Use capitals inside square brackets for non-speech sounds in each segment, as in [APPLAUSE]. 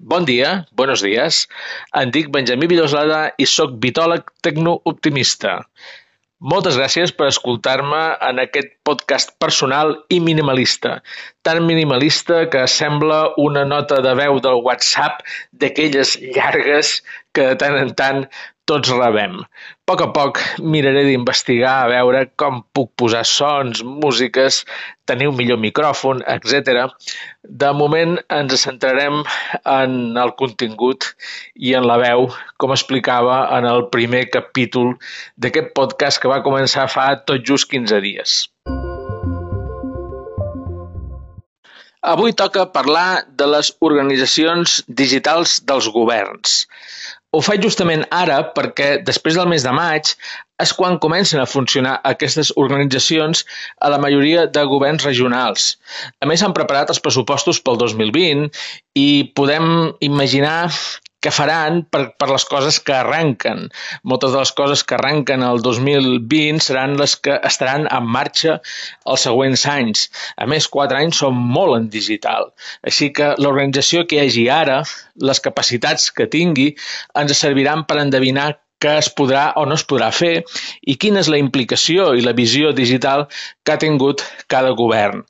Bon dia, buenos días. Em dic Benjamí Villoslada i sóc vitòleg tecnooptimista. Moltes gràcies per escoltar-me en aquest podcast personal i minimalista. Tan minimalista que sembla una nota de veu del WhatsApp d'aquelles llargues que de tant en tant tots rebem. A poc a poc miraré d'investigar a veure com puc posar sons, músiques, tenir un millor micròfon, etc. De moment ens centrarem en el contingut i en la veu, com explicava en el primer capítol d'aquest podcast que va començar fa tot just 15 dies. Avui toca parlar de les organitzacions digitals dels governs. Ho faig justament ara perquè després del mes de maig és quan comencen a funcionar aquestes organitzacions a la majoria de governs regionals. A més, han preparat els pressupostos pel 2020 i podem imaginar que faran per, per les coses que arrenquen. Moltes de les coses que arrenquen el 2020 seran les que estaran en marxa els següents anys. A més, quatre anys són molt en digital. Així que l'organització que hi hagi ara, les capacitats que tingui, ens serviran per endevinar què es podrà o no es podrà fer i quina és la implicació i la visió digital que ha tingut cada govern.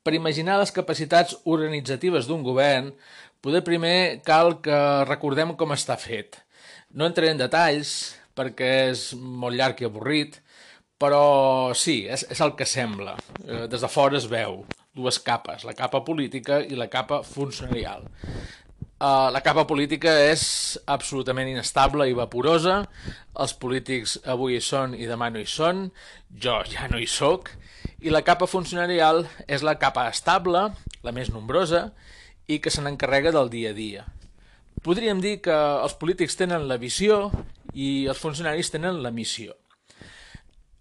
Per imaginar les capacitats organitzatives d'un govern, poder primer cal que recordem com està fet. No entraré en detalls perquè és molt llarg i avorrit, però sí, és, és el que sembla. Eh, des de fora es veu dues capes, la capa política i la capa funcionarial. Uh, la capa política és absolutament inestable i vaporosa. Els polítics avui hi són i demà no hi són. Jo ja no hi sóc i la capa funcionarial és la capa estable, la més nombrosa, i que se n'encarrega del dia a dia. Podríem dir que els polítics tenen la visió i els funcionaris tenen la missió.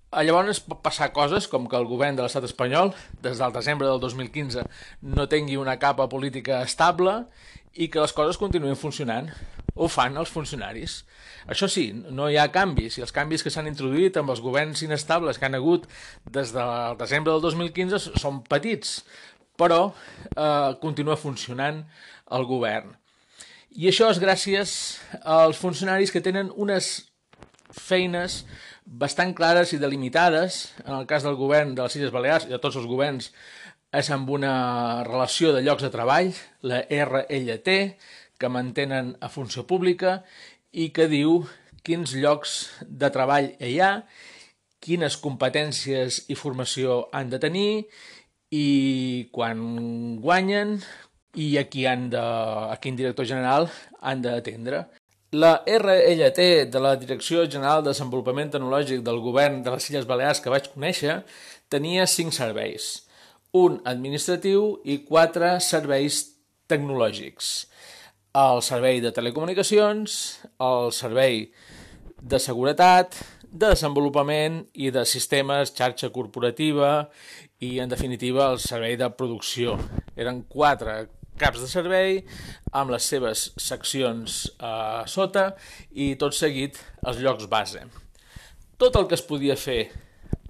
Llavors pot passar coses com que el govern de l'estat espanyol, des del desembre del 2015, no tingui una capa política estable i que les coses continuïn funcionant ho fan els funcionaris. Això sí, no hi ha canvis, i els canvis que s'han introduït amb els governs inestables que han hagut des del desembre del 2015 són petits, però eh, continua funcionant el govern. I això és gràcies als funcionaris que tenen unes feines bastant clares i delimitades, en el cas del govern de les Illes Balears i de tots els governs és amb una relació de llocs de treball, la RLT, que mantenen a funció pública i que diu quins llocs de treball hi ha, quines competències i formació han de tenir i quan guanyen i a qui han de, a quin director general han d'atendre. La RLT de la Direcció General de Desenvolupament Tecnològic del Govern de les Illes Balears que vaig conèixer tenia cinc serveis, un administratiu i quatre serveis tecnològics el servei de telecomunicacions, el servei de seguretat, de desenvolupament i de sistemes, xarxa corporativa i, en definitiva, el servei de producció. Eren quatre caps de servei amb les seves seccions a sota i tot seguit els llocs base. Tot el que es podia fer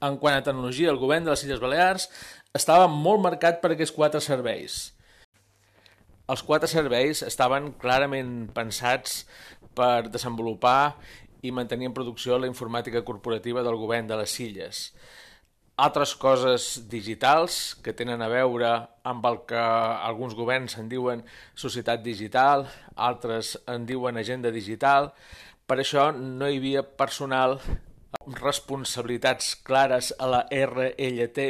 en quant a tecnologia al govern de les Illes Balears estava molt marcat per aquests quatre serveis els quatre serveis estaven clarament pensats per desenvolupar i mantenir en producció la informàtica corporativa del govern de les Illes. Altres coses digitals que tenen a veure amb el que alguns governs en diuen societat digital, altres en diuen agenda digital. Per això no hi havia personal amb responsabilitats clares a la RLT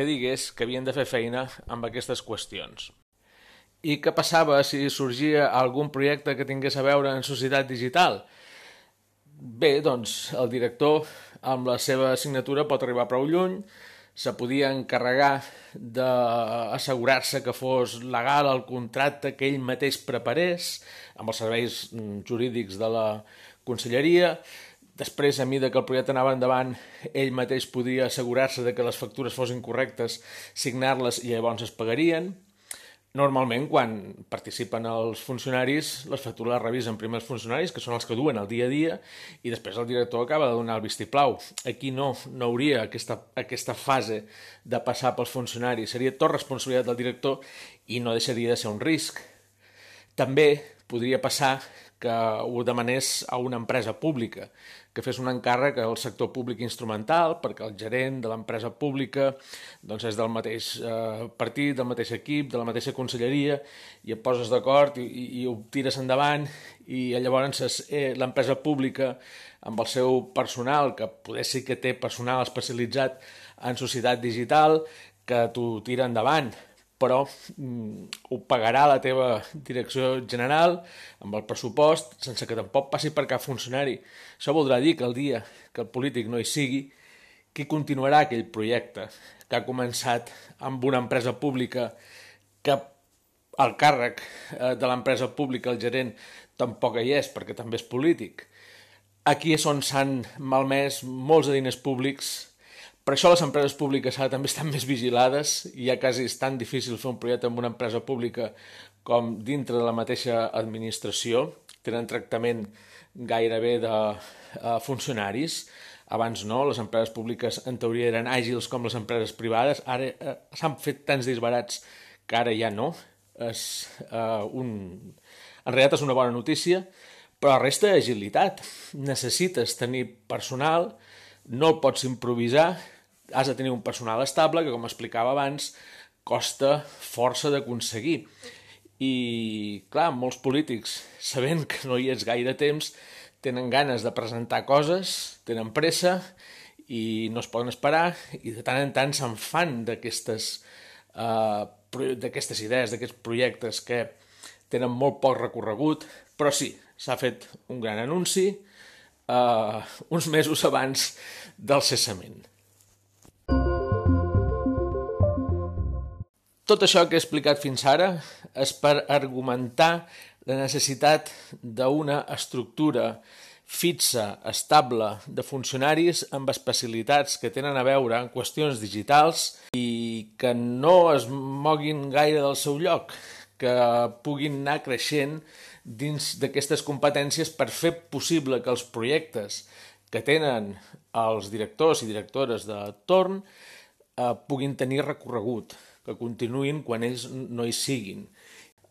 que digués que havien de fer feina amb aquestes qüestions. I què passava si sorgia algun projecte que tingués a veure en societat digital? Bé, doncs el director amb la seva assignatura pot arribar prou lluny, se podia encarregar d'assegurar-se que fos legal el contracte que ell mateix preparés amb els serveis jurídics de la conselleria. Després, a mida que el projecte anava endavant, ell mateix podia assegurar-se de que les factures fossin correctes, signar-les i llavors es pagarien Normalment, quan participen els funcionaris, les factures les revisen primer els funcionaris, que són els que duen el dia a dia, i després el director acaba de donar el vistiplau. Aquí no, no hauria aquesta, aquesta fase de passar pels funcionaris. Seria tot responsabilitat del director i no deixaria de ser un risc. També podria passar que ho demanés a una empresa pública, que fes un encàrrec al sector públic instrumental, perquè el gerent de l'empresa pública doncs és del mateix eh, partit, del mateix equip, de la mateixa conselleria, i et poses d'acord i, i, i ho tires endavant, i llavors eh, l'empresa pública, amb el seu personal, que poder sí que té personal especialitzat en societat digital, que t'ho tira endavant, però mm, ho pagarà la teva direcció general amb el pressupost sense que tampoc passi per cap funcionari. Això voldrà dir que el dia que el polític no hi sigui, qui continuarà aquell projecte que ha començat amb una empresa pública que el càrrec eh, de l'empresa pública, el gerent, tampoc hi és perquè també és polític. Aquí és on s'han malmès molts de diners públics per això les empreses públiques ara també estan més vigilades i ja quasi és tan difícil fer un projecte amb una empresa pública com dintre de la mateixa administració. Tenen tractament gairebé de uh, funcionaris. Abans no, les empreses públiques en teoria eren àgils com les empreses privades. Ara uh, s'han fet tants disbarats que ara ja no. És, uh, un... En realitat és una bona notícia, però resta d'agilitat. Necessites tenir personal, no pots improvisar, has de tenir un personal estable que, com explicava abans, costa força d'aconseguir. I, clar, molts polítics, sabent que no hi és gaire temps, tenen ganes de presentar coses, tenen pressa i no es poden esperar i de tant en tant se'n fan d'aquestes uh, d'aquestes idees, d'aquests projectes que tenen molt poc recorregut, però sí, s'ha fet un gran anunci, uh, uns mesos abans del cessament. Tot això que he explicat fins ara és per argumentar la necessitat d'una estructura fixa, estable, de funcionaris amb especialitats que tenen a veure en qüestions digitals i que no es moguin gaire del seu lloc, que puguin anar creixent dins d'aquestes competències per fer possible que els projectes que tenen els directors i directores de torn eh, puguin tenir recorregut, que continuïn quan ells no hi siguin.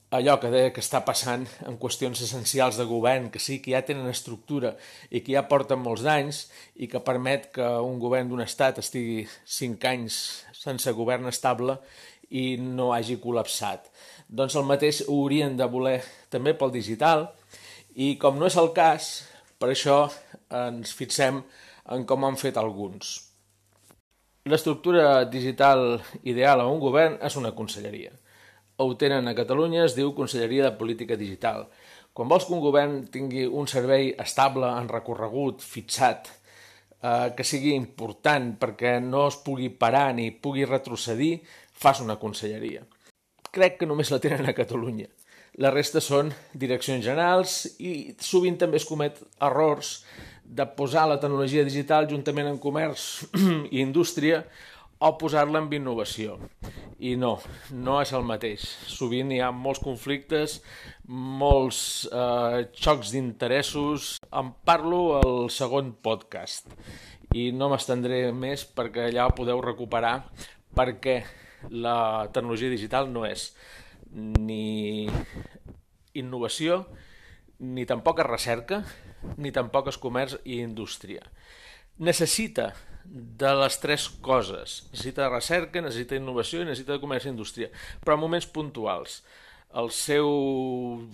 Allò que deia que està passant en qüestions essencials de govern, que sí que ja tenen estructura i que ja porten molts anys i que permet que un govern d'un estat estigui cinc anys sense govern estable i no hagi col·lapsat. Doncs el mateix ho haurien de voler també pel digital i com no és el cas, per això ens fixem en com han fet alguns. L'estructura digital ideal a un govern és una conselleria. Ho tenen a Catalunya, es diu Conselleria de Política Digital. Quan vols que un govern tingui un servei estable, en recorregut, fixat, eh, que sigui important perquè no es pugui parar ni pugui retrocedir, fas una conselleria. Crec que només la tenen a Catalunya. La resta són direccions generals i sovint també es comet errors de posar la tecnologia digital juntament amb comerç [CLEARS THROAT] i indústria o posar-la en innovació. I no, no és el mateix. Sovint hi ha molts conflictes, molts eh, xocs d'interessos. En parlo al segon podcast i no m'estendré més perquè allà podeu recuperar perquè la tecnologia digital no és ni innovació, ni tampoc és recerca, ni tampoc és comerç i indústria. Necessita de les tres coses. Necessita recerca, necessita innovació i necessita comerç i indústria, però en moments puntuals. El seu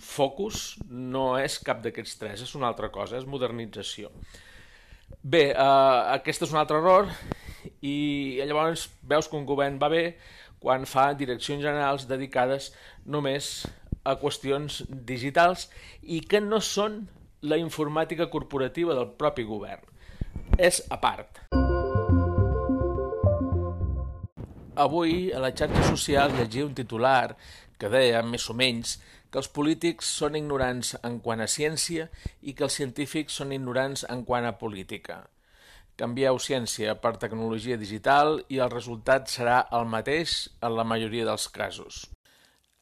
focus no és cap d'aquests tres, és una altra cosa, és modernització. Bé, eh, aquest és un altre error i llavors veus que un govern va bé quan fa direccions generals dedicades només a qüestions digitals i que no són la informàtica corporativa del propi govern. És a part. Avui, a la xarxa social, llegia un titular que deia, més o menys, que els polítics són ignorants en quant a ciència i que els científics són ignorants en quant a política. Canvieu ciència per tecnologia digital i el resultat serà el mateix en la majoria dels casos.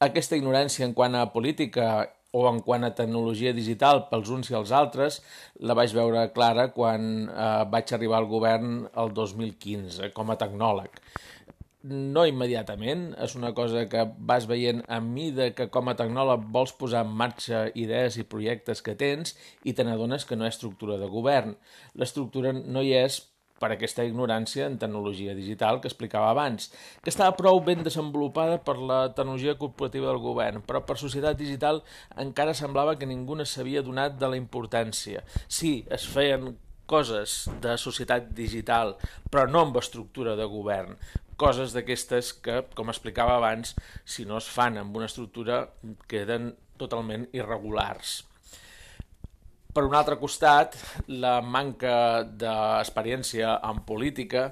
Aquesta ignorància en quant a política o en quant a tecnologia digital pels uns i els altres, la vaig veure clara quan eh, vaig arribar al govern el 2015 com a tecnòleg. No immediatament, és una cosa que vas veient a mida que com a tecnòleg vols posar en marxa idees i projectes que tens i te n'adones que no hi ha estructura de govern. L'estructura no hi és per aquesta ignorància en tecnologia digital que explicava abans, que estava prou ben desenvolupada per la tecnologia corporativa del govern, però per societat digital encara semblava que ningú no s'havia donat de la importància. Sí, es feien coses de societat digital, però no amb estructura de govern. Coses d'aquestes que, com explicava abans, si no es fan amb una estructura, queden totalment irregulars. Per un altre costat, la manca d'experiència en política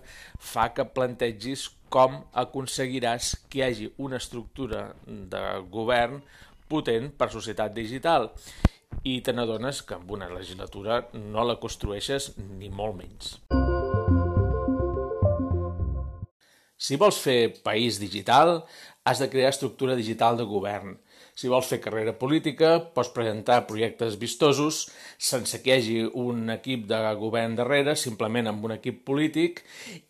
fa que plantegis com aconseguiràs que hi hagi una estructura de govern potent per societat digital i te n'adones que amb una legislatura no la construeixes ni molt menys. Si vols fer país digital, has de crear estructura digital de govern – si vols fer carrera política, pots presentar projectes vistosos sense que hi hagi un equip de govern darrere, simplement amb un equip polític,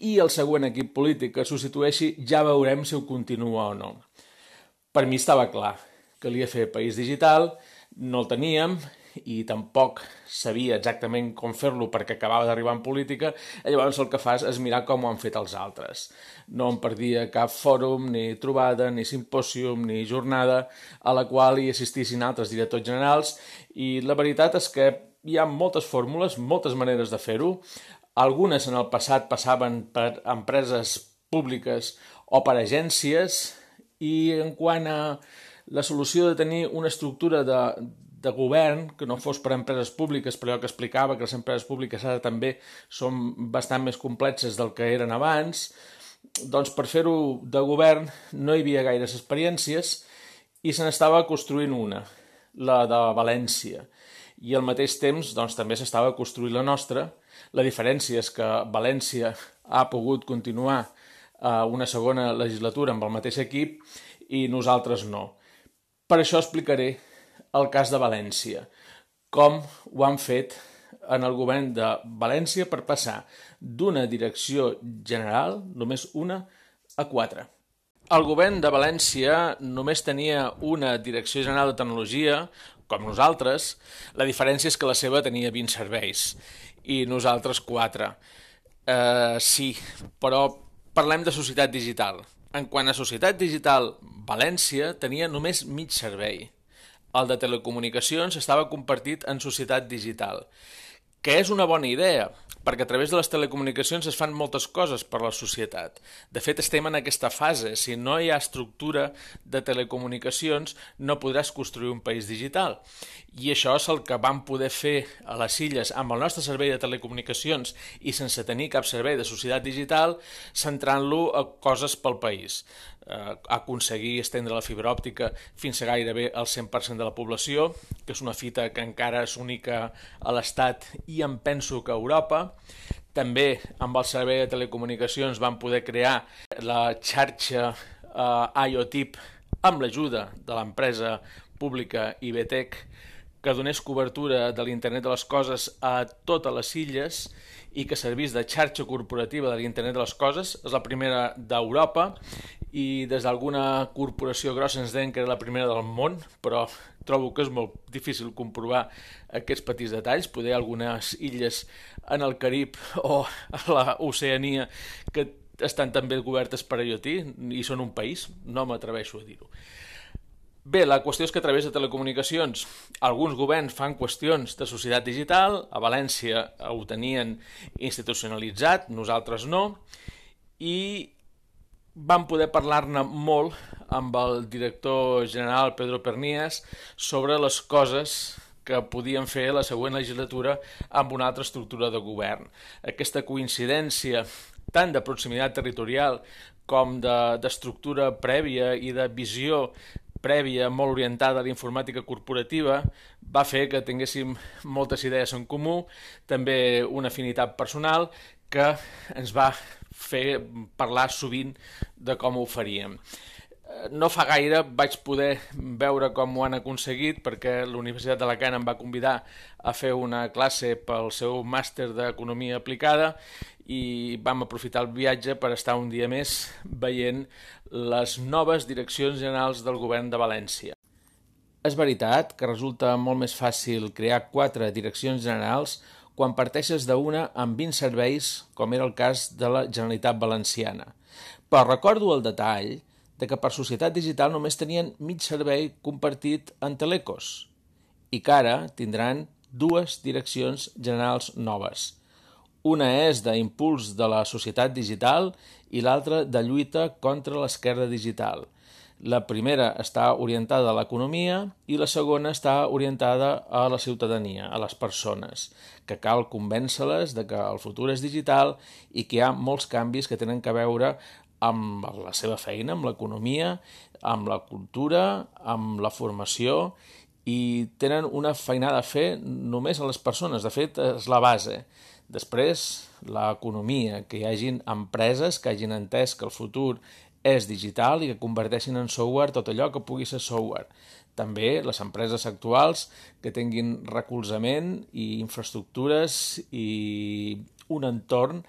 i el següent equip polític que substitueixi ja veurem si ho continua o no. Per mi estava clar, calia fer país digital, no el teníem, i tampoc sabia exactament com fer-lo perquè acabava d'arribar en política, llavors el que fas és mirar com ho han fet els altres. No em perdia cap fòrum, ni trobada, ni simpòsium, ni jornada a la qual hi assistissin altres directors generals i la veritat és que hi ha moltes fórmules, moltes maneres de fer-ho. Algunes en el passat passaven per empreses públiques o per agències i en quant a la solució de tenir una estructura de, de govern, que no fos per empreses públiques, però allò que explicava que les empreses públiques ara també són bastant més complexes del que eren abans, doncs per fer-ho de govern no hi havia gaires experiències i se n'estava construint una, la de València. I al mateix temps doncs, també s'estava construint la nostra. La diferència és que València ha pogut continuar eh, una segona legislatura amb el mateix equip i nosaltres no. Per això explicaré el cas de València, com ho han fet en el govern de València per passar d'una direcció general, només una, a quatre. El govern de València només tenia una direcció general de tecnologia, com nosaltres, la diferència és que la seva tenia 20 serveis i nosaltres 4. Uh, sí, però parlem de societat digital. En quant a societat digital, València tenia només mig servei el de telecomunicacions estava compartit en societat digital, que és una bona idea, perquè a través de les telecomunicacions es fan moltes coses per a la societat. De fet, estem en aquesta fase. Si no hi ha estructura de telecomunicacions, no podràs construir un país digital. I això és el que vam poder fer a les illes amb el nostre servei de telecomunicacions i sense tenir cap servei de societat digital, centrant-lo a coses pel país eh, aconseguir estendre la fibra òptica fins a gairebé el 100% de la població, que és una fita que encara és única a l'Estat i em penso que a Europa. També amb el servei de telecomunicacions van poder crear la xarxa eh, IoTip amb l'ajuda de l'empresa pública IBTEC que donés cobertura de l'Internet de les Coses a totes les illes i que servís de xarxa corporativa de l'Internet de les Coses. És la primera d'Europa i des d'alguna corporació grossa ens deien que era la primera del món, però trobo que és molt difícil comprovar aquests petits detalls. Poder algunes illes en el Carib o a l'Oceania que estan també cobertes per IoT i són un país, no m'atreveixo a dir-ho. Bé, la qüestió és que a través de telecomunicacions alguns governs fan qüestions de societat digital, a València ho tenien institucionalitzat, nosaltres no, i vam poder parlar-ne molt amb el director general Pedro Pernias sobre les coses que podien fer la següent legislatura amb una altra estructura de govern. Aquesta coincidència tant de proximitat territorial com d'estructura de, prèvia i de visió prèvia molt orientada a la informàtica corporativa va fer que tinguéssim moltes idees en comú, també una afinitat personal que ens va fer parlar sovint de com ho faríem. No fa gaire vaig poder veure com ho han aconseguit perquè la Universitat d'Alacant em va convidar a fer una classe pel seu màster d'Economia Aplicada i vam aprofitar el viatge per estar un dia més veient les noves direccions generals del govern de València. És veritat que resulta molt més fàcil crear quatre direccions generals quan parteixes d'una amb 20 serveis, com era el cas de la Generalitat Valenciana. Però recordo el detall de que per Societat Digital només tenien mig servei compartit en Telecos i que ara tindran dues direccions generals noves. Una és d'impuls de la societat digital i l'altra de lluita contra l'esquerda digital. La primera està orientada a l'economia i la segona està orientada a la ciutadania, a les persones, que cal convèncer-les de que el futur és digital i que hi ha molts canvis que tenen que veure amb la seva feina, amb l'economia, amb la cultura, amb la formació i tenen una feinada a fer només a les persones. De fet, és la base. Després, l'economia, que hi hagin empreses que hagin entès que el futur és digital i que converteixin en software tot allò que pugui ser software. També les empreses actuals que tinguin recolzament i infraestructures i un entorn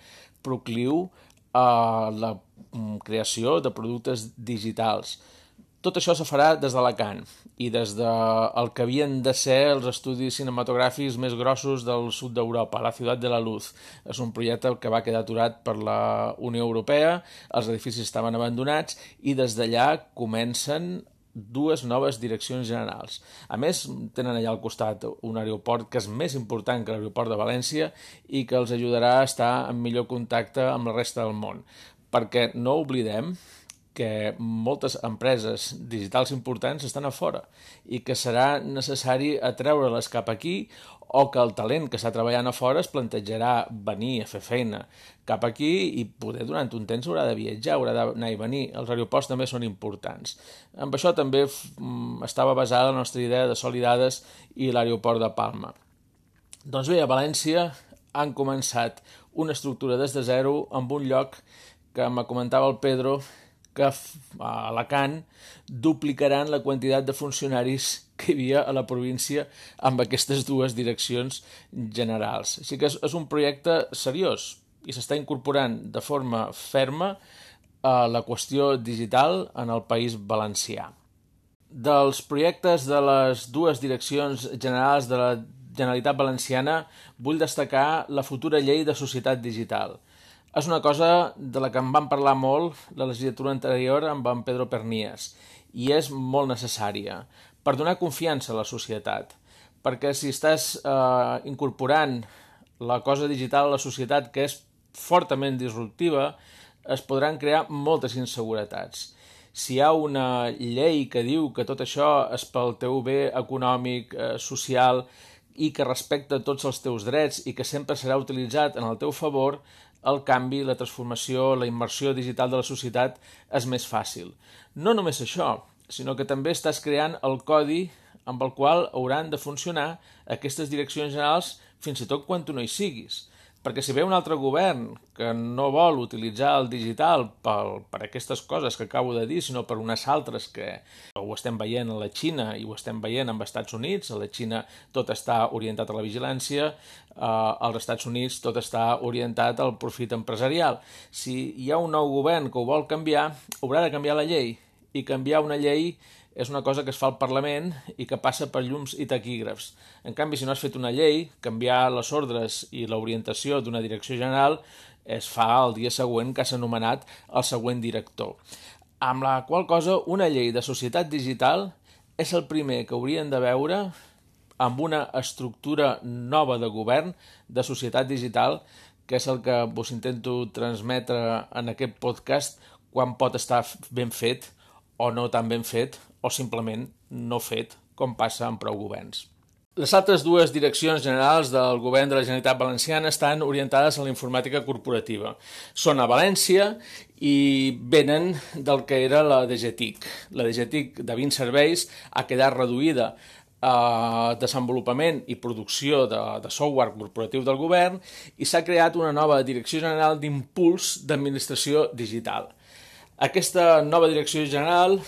procliu a la mm, creació de productes digitals. Tot això se farà des d'Alacant i des del de que havien de ser els estudis cinematogràfics més grossos del sud d'Europa, la Ciutat de la Luz. És un projecte que va quedar aturat per la Unió Europea, els edificis estaven abandonats i des d'allà comencen dues noves direccions generals. A més, tenen allà al costat un aeroport que és més important que l'aeroport de València i que els ajudarà a estar en millor contacte amb la resta del món. Perquè no oblidem que moltes empreses digitals importants estan a fora i que serà necessari atreure-les cap aquí o que el talent que està treballant a fora es plantejarà venir a fer feina cap aquí i poder durant un temps haurà de viatjar, haurà d'anar i venir. Els aeroports també són importants. Amb això també mm, estava basada la nostra idea de Solidades i l'aeroport de Palma. Doncs bé, a València han començat una estructura des de zero amb un lloc que me comentava el Pedro que a Alacant duplicaran la quantitat de funcionaris que hi havia a la província amb aquestes dues direccions generals. Així que és, és un projecte seriós i s'està incorporant de forma ferma a la qüestió digital en el País Valencià. Dels projectes de les dues direccions generals de la Generalitat Valenciana vull destacar la futura llei de societat digital – és una cosa de la que em van parlar molt la legislatura anterior amb en Pedro Pernies i és molt necessària per donar confiança a la societat. Perquè si estàs eh, incorporant la cosa digital a la societat que és fortament disruptiva, es podran crear moltes inseguretats. Si hi ha una llei que diu que tot això és pel teu bé econòmic, eh, social i que respecta tots els teus drets i que sempre serà utilitzat en el teu favor, el canvi, la transformació, la immersió digital de la societat és més fàcil. No només això, sinó que també estàs creant el codi amb el qual hauran de funcionar aquestes direccions generals fins i tot quan tu no hi siguis. Perquè si ve un altre govern que no vol utilitzar el digital per, per aquestes coses que acabo de dir, sinó per unes altres que ho estem veient a la Xina i ho estem veient amb els Estats Units, a la Xina tot està orientat a la vigilància, eh, als Estats Units tot està orientat al profit empresarial. Si hi ha un nou govern que ho vol canviar, haurà de canviar la llei i canviar una llei és una cosa que es fa al Parlament i que passa per llums i taquígrafs. En canvi, si no has fet una llei, canviar les ordres i l'orientació d'una direcció general es fa el dia següent que s'ha anomenat el següent director. Amb la qual cosa, una llei de societat digital és el primer que haurien de veure amb una estructura nova de govern de societat digital, que és el que vos intento transmetre en aquest podcast quan pot estar ben fet o no tan ben fet o simplement no fet, com passa amb prou governs. Les altres dues direccions generals del govern de la Generalitat Valenciana estan orientades a la informàtica corporativa. Són a València i venen del que era la DGTIC. La DGTIC de 20 serveis ha quedat reduïda a desenvolupament i producció de, de software corporatiu del govern i s'ha creat una nova Direcció General d'Impuls d'Administració Digital. Aquesta nova Direcció General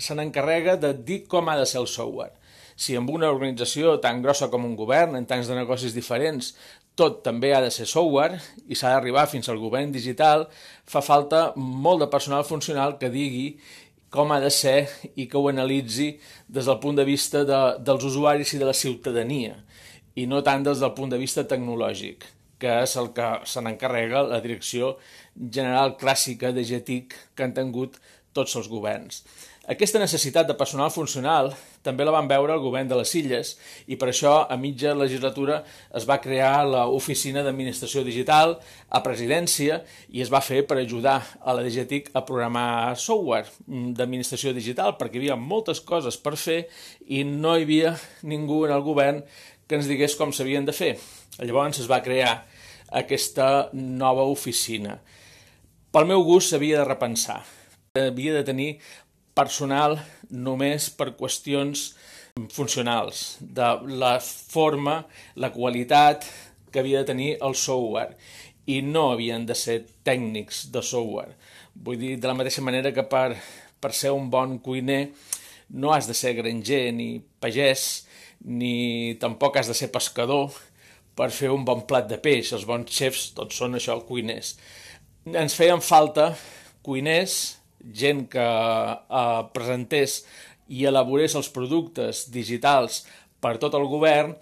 se n'encarrega de dir com ha de ser el software. Si amb una organització tan grossa com un govern, en tants de negocis diferents, tot també ha de ser software i s'ha d'arribar fins al govern digital, fa falta molt de personal funcional que digui com ha de ser i que ho analitzi des del punt de vista de, dels usuaris i de la ciutadania i no tant des del punt de vista tecnològic, que és el que se n'encarrega la direcció general clàssica de GETIC que han tingut tots els governs. Aquesta necessitat de personal funcional també la van veure el govern de les Illes i per això a mitja legislatura es va crear l'Oficina d'Administració Digital a Presidència i es va fer per ajudar a la DGTIC a programar software d'administració digital perquè hi havia moltes coses per fer i no hi havia ningú en el govern que ens digués com s'havien de fer. Llavors es va crear aquesta nova oficina. Pel meu gust s'havia de repensar. Havia de tenir personal només per qüestions funcionals, de la forma, la qualitat que havia de tenir el software i no havien de ser tècnics de software. Vull dir, de la mateixa manera que per, per ser un bon cuiner no has de ser granger ni pagès, ni tampoc has de ser pescador per fer un bon plat de peix. Els bons xefs tots són això, cuiners. Ens feien falta cuiners gent que eh, presentés i elaborés els productes digitals per tot el govern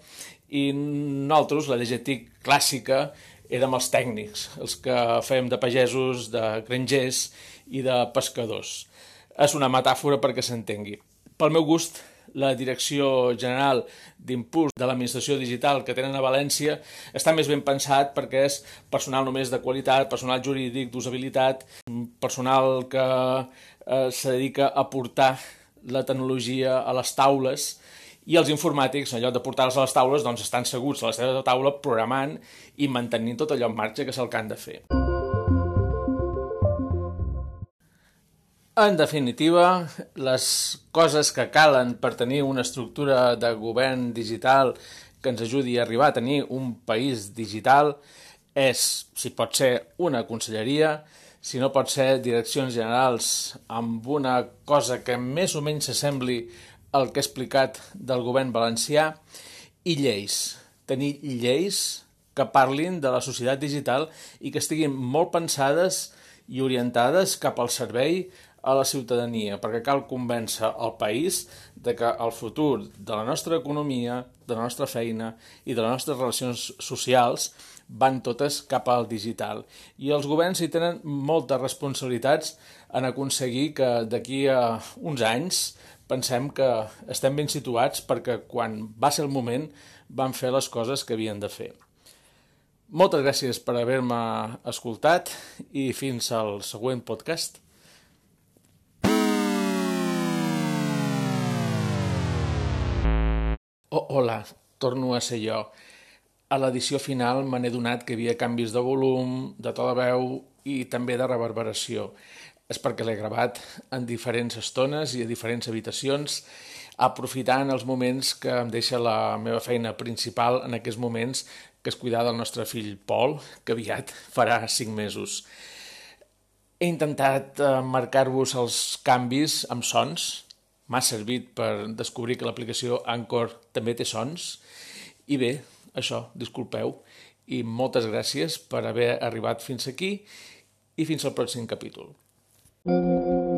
i nosaltres, la DGTIC clàssica, érem els tècnics, els que fèiem de pagesos, de grangers i de pescadors. És una metàfora perquè s'entengui. Pel meu gust, la Direcció General d'Impuls de l'Administració Digital que tenen a València està més ben pensat perquè és personal només de qualitat, personal jurídic, d'usabilitat, personal que eh, se dedica a portar la tecnologia a les taules i els informàtics, en lloc de portar-los a les taules, doncs estan seguts a la seva taula programant i mantenint tot allò en marxa que és el que han de fer. En definitiva, les coses que calen per tenir una estructura de govern digital que ens ajudi a arribar a tenir un país digital és, si pot ser, una conselleria, si no pot ser direccions generals amb una cosa que més o menys s'assembli al que he explicat del govern valencià, i lleis. Tenir lleis que parlin de la societat digital i que estiguin molt pensades i orientades cap al servei a la ciutadania, perquè cal convèncer el país de que el futur de la nostra economia, de la nostra feina i de les nostres relacions socials van totes cap al digital. I els governs hi tenen moltes responsabilitats en aconseguir que d'aquí a uns anys pensem que estem ben situats perquè quan va ser el moment van fer les coses que havien de fer. Moltes gràcies per haver-me escoltat i fins al següent podcast. Oh, hola, torno a ser jo. A l'edició final me n'he donat que hi havia canvis de volum, de to de veu i també de reverberació. És perquè l'he gravat en diferents estones i a diferents habitacions, aprofitant els moments que em deixa la meva feina principal en aquests moments, que és cuidar del nostre fill Pol, que aviat farà cinc mesos. He intentat eh, marcar-vos els canvis amb sons, m'ha servit per descobrir que l'aplicació Anchor també té sons. I bé, això, disculpeu, i moltes gràcies per haver arribat fins aquí i fins al pròxim capítol. Mm -hmm.